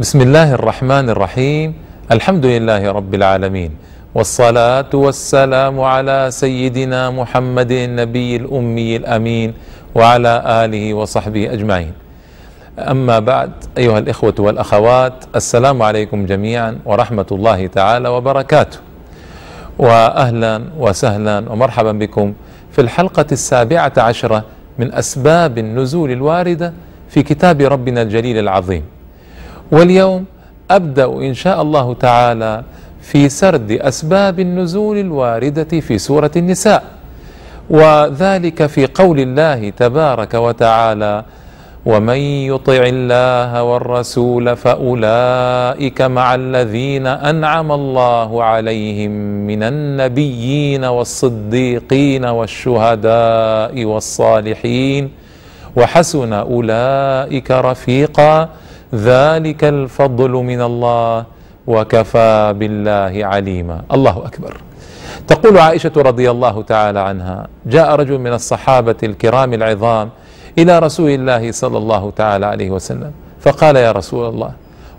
بسم الله الرحمن الرحيم الحمد لله رب العالمين والصلاة والسلام على سيدنا محمد النبي الأمي الأمين وعلى آله وصحبه أجمعين أما بعد أيها الإخوة والأخوات السلام عليكم جميعا ورحمة الله تعالى وبركاته وأهلا وسهلا ومرحبا بكم في الحلقة السابعة عشرة من أسباب النزول الواردة في كتاب ربنا الجليل العظيم واليوم أبدأ إن شاء الله تعالى في سرد أسباب النزول الواردة في سورة النساء. وذلك في قول الله تبارك وتعالى ومن يطع الله والرسول فأولئك مع الذين أنعم الله عليهم من النبيين والصديقين والشهداء والصالحين وحسن أولئك رفيقا ذلك الفضل من الله وكفى بالله عليما. الله أكبر. تقول عائشة رضي الله تعالى عنها جاء رجل من الصحابة الكرام العظام إلى رسول الله صلى الله تعالى عليه وسلم فقال يا رسول الله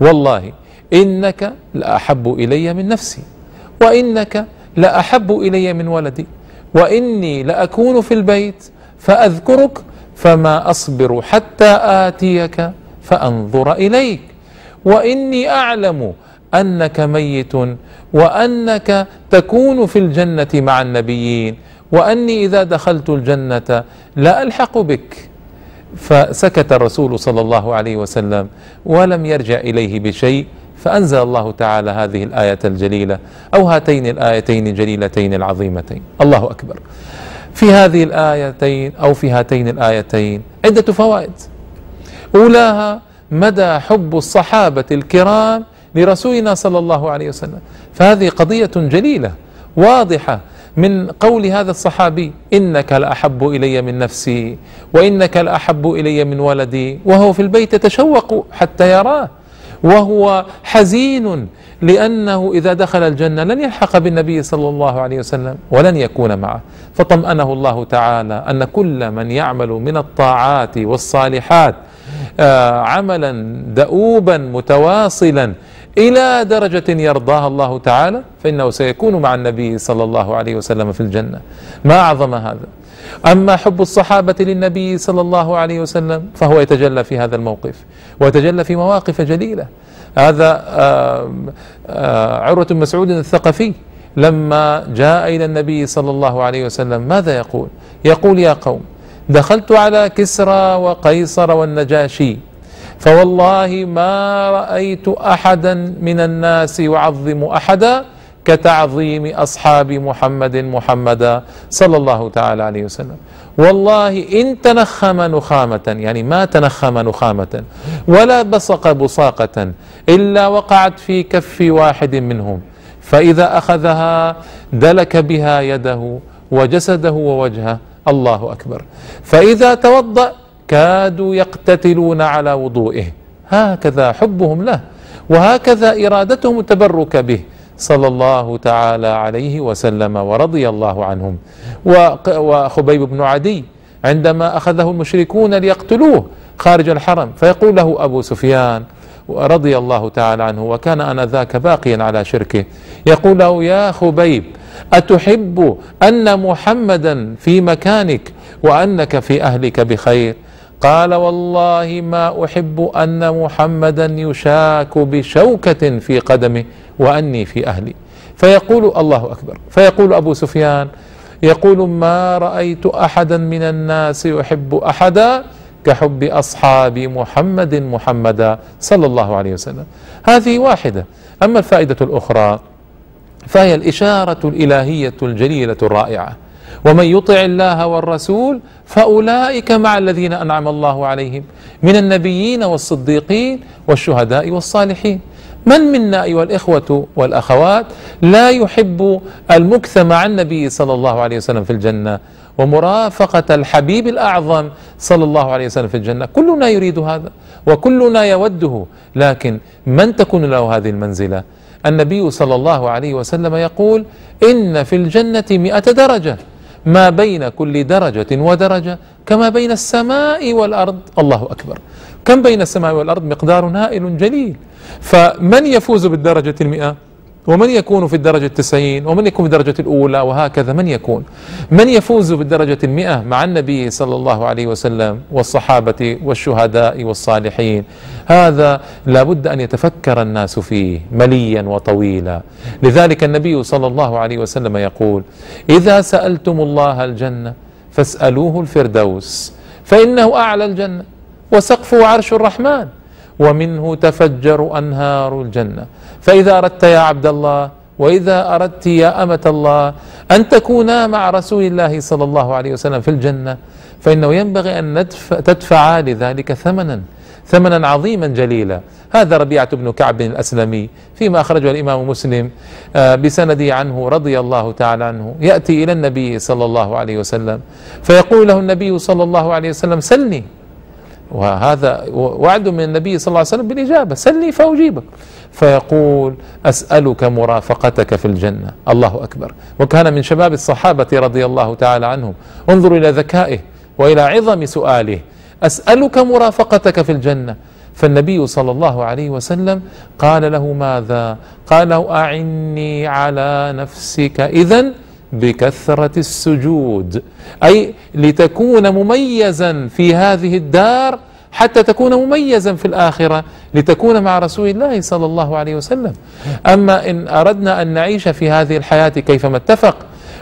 والله إنك لأحب إلي من نفسي وإنك لأحب إلي من ولدي وإني لأكون في البيت فأذكرك فما أصبر حتى آتيك فأنظر إليك. وإني أعلم أنك ميت وأنك تكون في الجنة مع النبيين. وأني إذا دخلت الجنة لا الحق بك. فسكت الرسول صلى الله عليه وسلم ولم يرجع إليه بشيء. فأنزل الله تعالى هذه الآية الجليلة أو هاتين الآيتين الجليلتين العظيمتين. الله أكبر. في هذه الآيتين أو في هاتين الآيتين عدة فوائد. أولاها مدى حب الصحابة الكرام لرسولنا صلى الله عليه وسلم. فهذه قضية جليلة واضحة من قول هذا الصحابي إنك لأحب إلي من نفسي وإنك لأحب إلي من ولدي وهو في البيت يتشوق حتى يراه. وهو حزين لأنه إذا دخل الجنة لن يلحق بالنبي صلى الله عليه وسلم ولن يكون معه. فطمأنه الله تعالى أن كل من يعمل من الطاعات والصالحات آه، عملا دؤوبا متواصلا إلى درجة يرضاها الله تعالى فإنه سيكون مع النبي صلى الله عليه وسلم في الجنة. ما أعظم هذا؟ أما حب الصحابة للنبي صلى الله عليه وسلم فهو يتجلى في هذا الموقف ويتجلى في مواقف جليلة. هذا عروة بن مسعود الثقفي لما جاء إلى النبي صلى الله عليه وسلم ماذا يقول؟ يقول يا قوم دخلت على كسرى وقيصر والنجاشي فوالله ما رأيت أحدا من الناس يعظم أحدا كتعظيم أصحاب محمد محمدا صلى الله تعالى عليه وسلم. والله إن تنخم نخامة يعني ما تنخم نخامة ولا بصق بصاقة إلا وقعت في كف واحد منهم فإذا أخذها دلك بها يده وجسده ووجهه الله أكبر. فإذا توضأ كادوا يقتتلون على وضوئه. هكذا حبهم له وهكذا إرادتهم التبرك به. صلى الله تعالى عليه وسلم ورضي الله عنهم. وخبيب بن عدي عندما أخذه المشركون ليقتلوه خارج الحرم فيقول له أبو سفيان رضي الله تعالى عنه وكان انذاك باقيا على شركه يقول له يا خبيب أتحب أن محمدا في مكانك وأنك في أهلك بخير؟ قال والله ما أحب أن محمدا يشاك بشوكة في قدمه وأني في أهلي. فيقول الله أكبر. فيقول أبو سفيان يقول ما رأيت احدا من الناس يحب أحدا كحب أصحاب محمد محمدا صلى الله عليه وسلم. هذه واحدة. أما الفائدة الأخرى فهي الإشارة الإلهية الجليلة الرائعة. ومن يطع الله والرسول فأولئك مع الذين أنعم الله عليهم من النبيين والصديقين والشهداء والصالحين. من منا أيها الإخوة والأخوات لا يحب المكث مع النبي صلى الله عليه وسلم في الجنة؟ ومرافقة الحبيب الأعظم صلى الله عليه وسلم في الجنة. كلنا يريد هذا وكلنا يوده لكن من تكون له هذه المنزلة؟ النبي صلى الله عليه وسلم يقول إن في الجنة مئة درجة. ما بين كل درجة ودرجة كما بين السماء والأرض. الله أكبر. كم بين السماء والأرض؟ مقدار هائل جليل. فمن يفوز بالدرجة المئة؟ ومن يكون في الدرجة التسعين ومن يكون في الدرجة الأولى وهكذا من يكون؟ من يفوز بالدرجة المئة مع النبي صلى الله عليه وسلم والصحابة والشهداء والصالحين؟ هذا لابد أن يتفكر الناس فيه مليا وطويلا. لذلك النبي صلى الله عليه وسلم يقول إذا سألتم الله الجنة فاسألوه الفردوس فإنه أعلى الجنة وسقفه عرش الرحمن. ومنه تفجر أنهار الجنة. فإذا أردت يا عبد الله وإذا أردت يا أمة الله أن تكونا مع رسول الله صلى الله عليه وسلم في الجنة فإنه ينبغي أن تدفعا لذلك ثمنا ثمنا عظيما جليلا. هذا ربيعة بن كعب الأسلمي فيما أخرجه الإمام مسلم آه، بسنده عنه رضي الله تعالى عنه. يأتي إلى النبي صلى الله عليه وسلم فيقول له النبي صلى الله عليه وسلم سلني. وهذا وعد من النبي صلى الله عليه وسلم بالإجابة. سلني فأجيبك. فيقول أسألك مرافقتك في الجنة. الله أكبر. وكان من شباب الصحابة رضي الله تعالى عنهم انظروا إلى ذكائه وإلى عظم سؤاله. أسألك مرافقتك في الجنة. فالنبي صلى الله عليه وسلم قال له ماذا؟ قال له أعني على نفسك إذن بكثرة السجود. أي لتكون مميزا في هذه الدار حتى تكون مميزا في الآخرة لتكون مع رسول الله صلى الله عليه وسلم. أما إن أردنا أن نعيش في هذه الحياة كيفما اتفق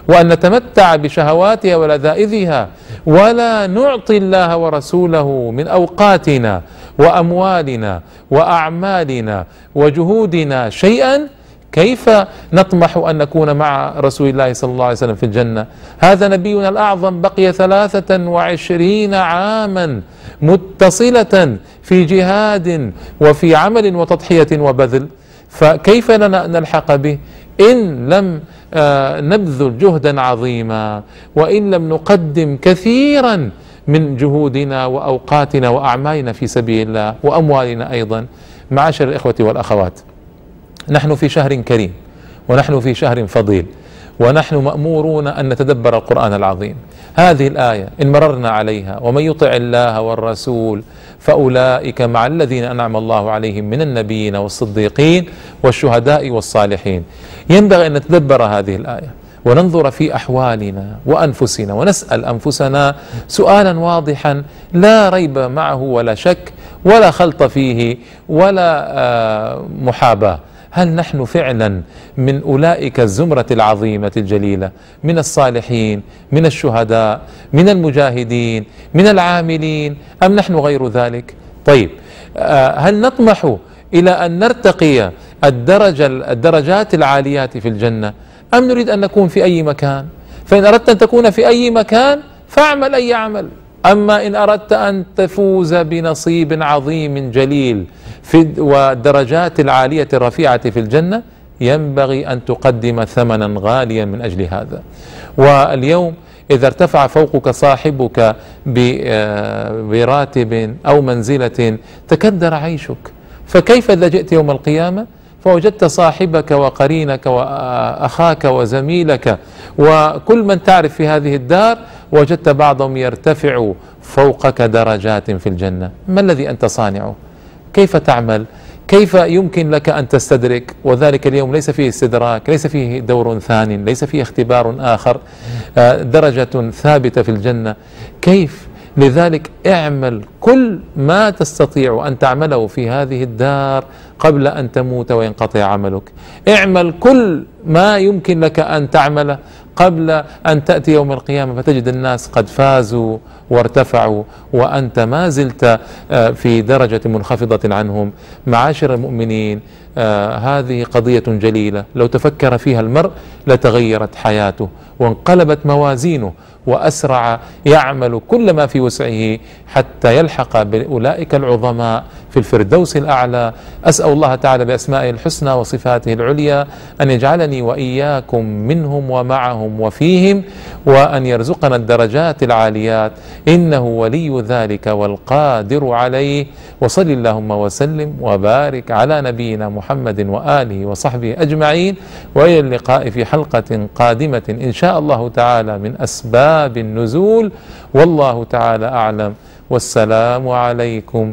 وأن نتمتع بشهواتها ولذائذها ولا نعطي الله ورسوله من أوقاتنا وأموالنا وأعمالنا وجهودنا شيئا كيف نطمح أن نكون مع رسول الله صلى الله عليه وسلم في الجنة؟ هذا نبينا الأعظم بقي ثلاثة وعشرين عاما متصلة في جهاد وفي عمل وتضحية وبذل. فكيف لنا نلحق به؟ إن لم آه، نبذل جهدا عظيما وإن لم نقدم كثيرا من جهودنا وأوقاتنا وأعمالنا في سبيل الله وأموالنا أيضا. معاشر الإخوة والأخوات. نحن في شهر كريم ونحن في شهر فضيل ونحن مأمورون أن نتدبر القرآن العظيم. هذه الآية إن مررنا عليها ومن يطع الله والرسول فأولئك مع الذين أنعم الله عليهم من النبيين والصديقين والشهداء والصالحين. ينبغي أن نتدبر هذه الآية وننظر في أحوالنا وأنفسنا ونسأل أنفسنا سؤالا واضحا لا ريب معه ولا شك ولا خلط فيه ولا آه، محاباة. هل نحن فعلا من أولئك الزمرة العظيمة الجليلة من الصالحين من الشهداء من المجاهدين من العاملين أم نحن غير ذلك؟ طيب آه، هل نطمح إلى أن نرتقي الدرجه الدرجات العاليات في الجنة أم نريد أن نكون في أي مكان؟ فإن أردت أن تكون في أي مكان فاعمل أي عمل. أما إن أردت أن تفوز بنصيب عظيم جليل في والدرجات العالية الرفيعة في الجنة ينبغي أن تقدم ثمنا غاليا من أجل هذا. واليوم إذا ارتفع فوقك صاحبك آه، براتب أو منزلة تكدر عيشك. فكيف إذا جئت يوم القيامة؟ فوجدت صاحبك وقرينك واخاك وزميلك وكل من تعرف في هذه الدار وجدت بعضهم يرتفع فوقك درجات في الجنة. ما الذي أنت صانعه كيف تعمل؟ كيف يمكن لك أن تستدرك؟ وذلك اليوم ليس فيه استدراك ليس فيه دور ثان ليس فيه اختبار آخر. آه، درجة ثابتة في الجنة. كيف؟ لذلك اعمل كل ما تستطيع أن تعمله في هذه الدار قبل أن تموت وينقطع عملك. اعمل كل ما يمكن لك أن تعمله قبل أن تأتي يوم القيامة فتجد الناس قد فازوا وارتفعوا وأنت ما زلت آه، في درجة منخفضة عنهم. معاشر المؤمنين آه هذه قضية جليلة. لو تفكر فيها المرء لتغيرت حياته وانقلبت موازينه وأسرع يعمل كل ما في وسعه حتى يلحق بأولئك العظماء في الفردوس الأعلى. أسأل الله تعالى بأسمائه الحسنى وصفاته العليا أن يجعلني وإياكم منهم ومعهم وفيهم وأن يرزقنا الدرجات العاليات. إنه ولي ذلك والقادر عليه. وصل اللهم وسلم وبارك على نبينا محمد وآله وصحبه أجمعين. وإلى اللقاء في حلقة قادمة إن شاء الله تعالى من أسباب النزول. والله تعالى أعلم. والسلام عليكم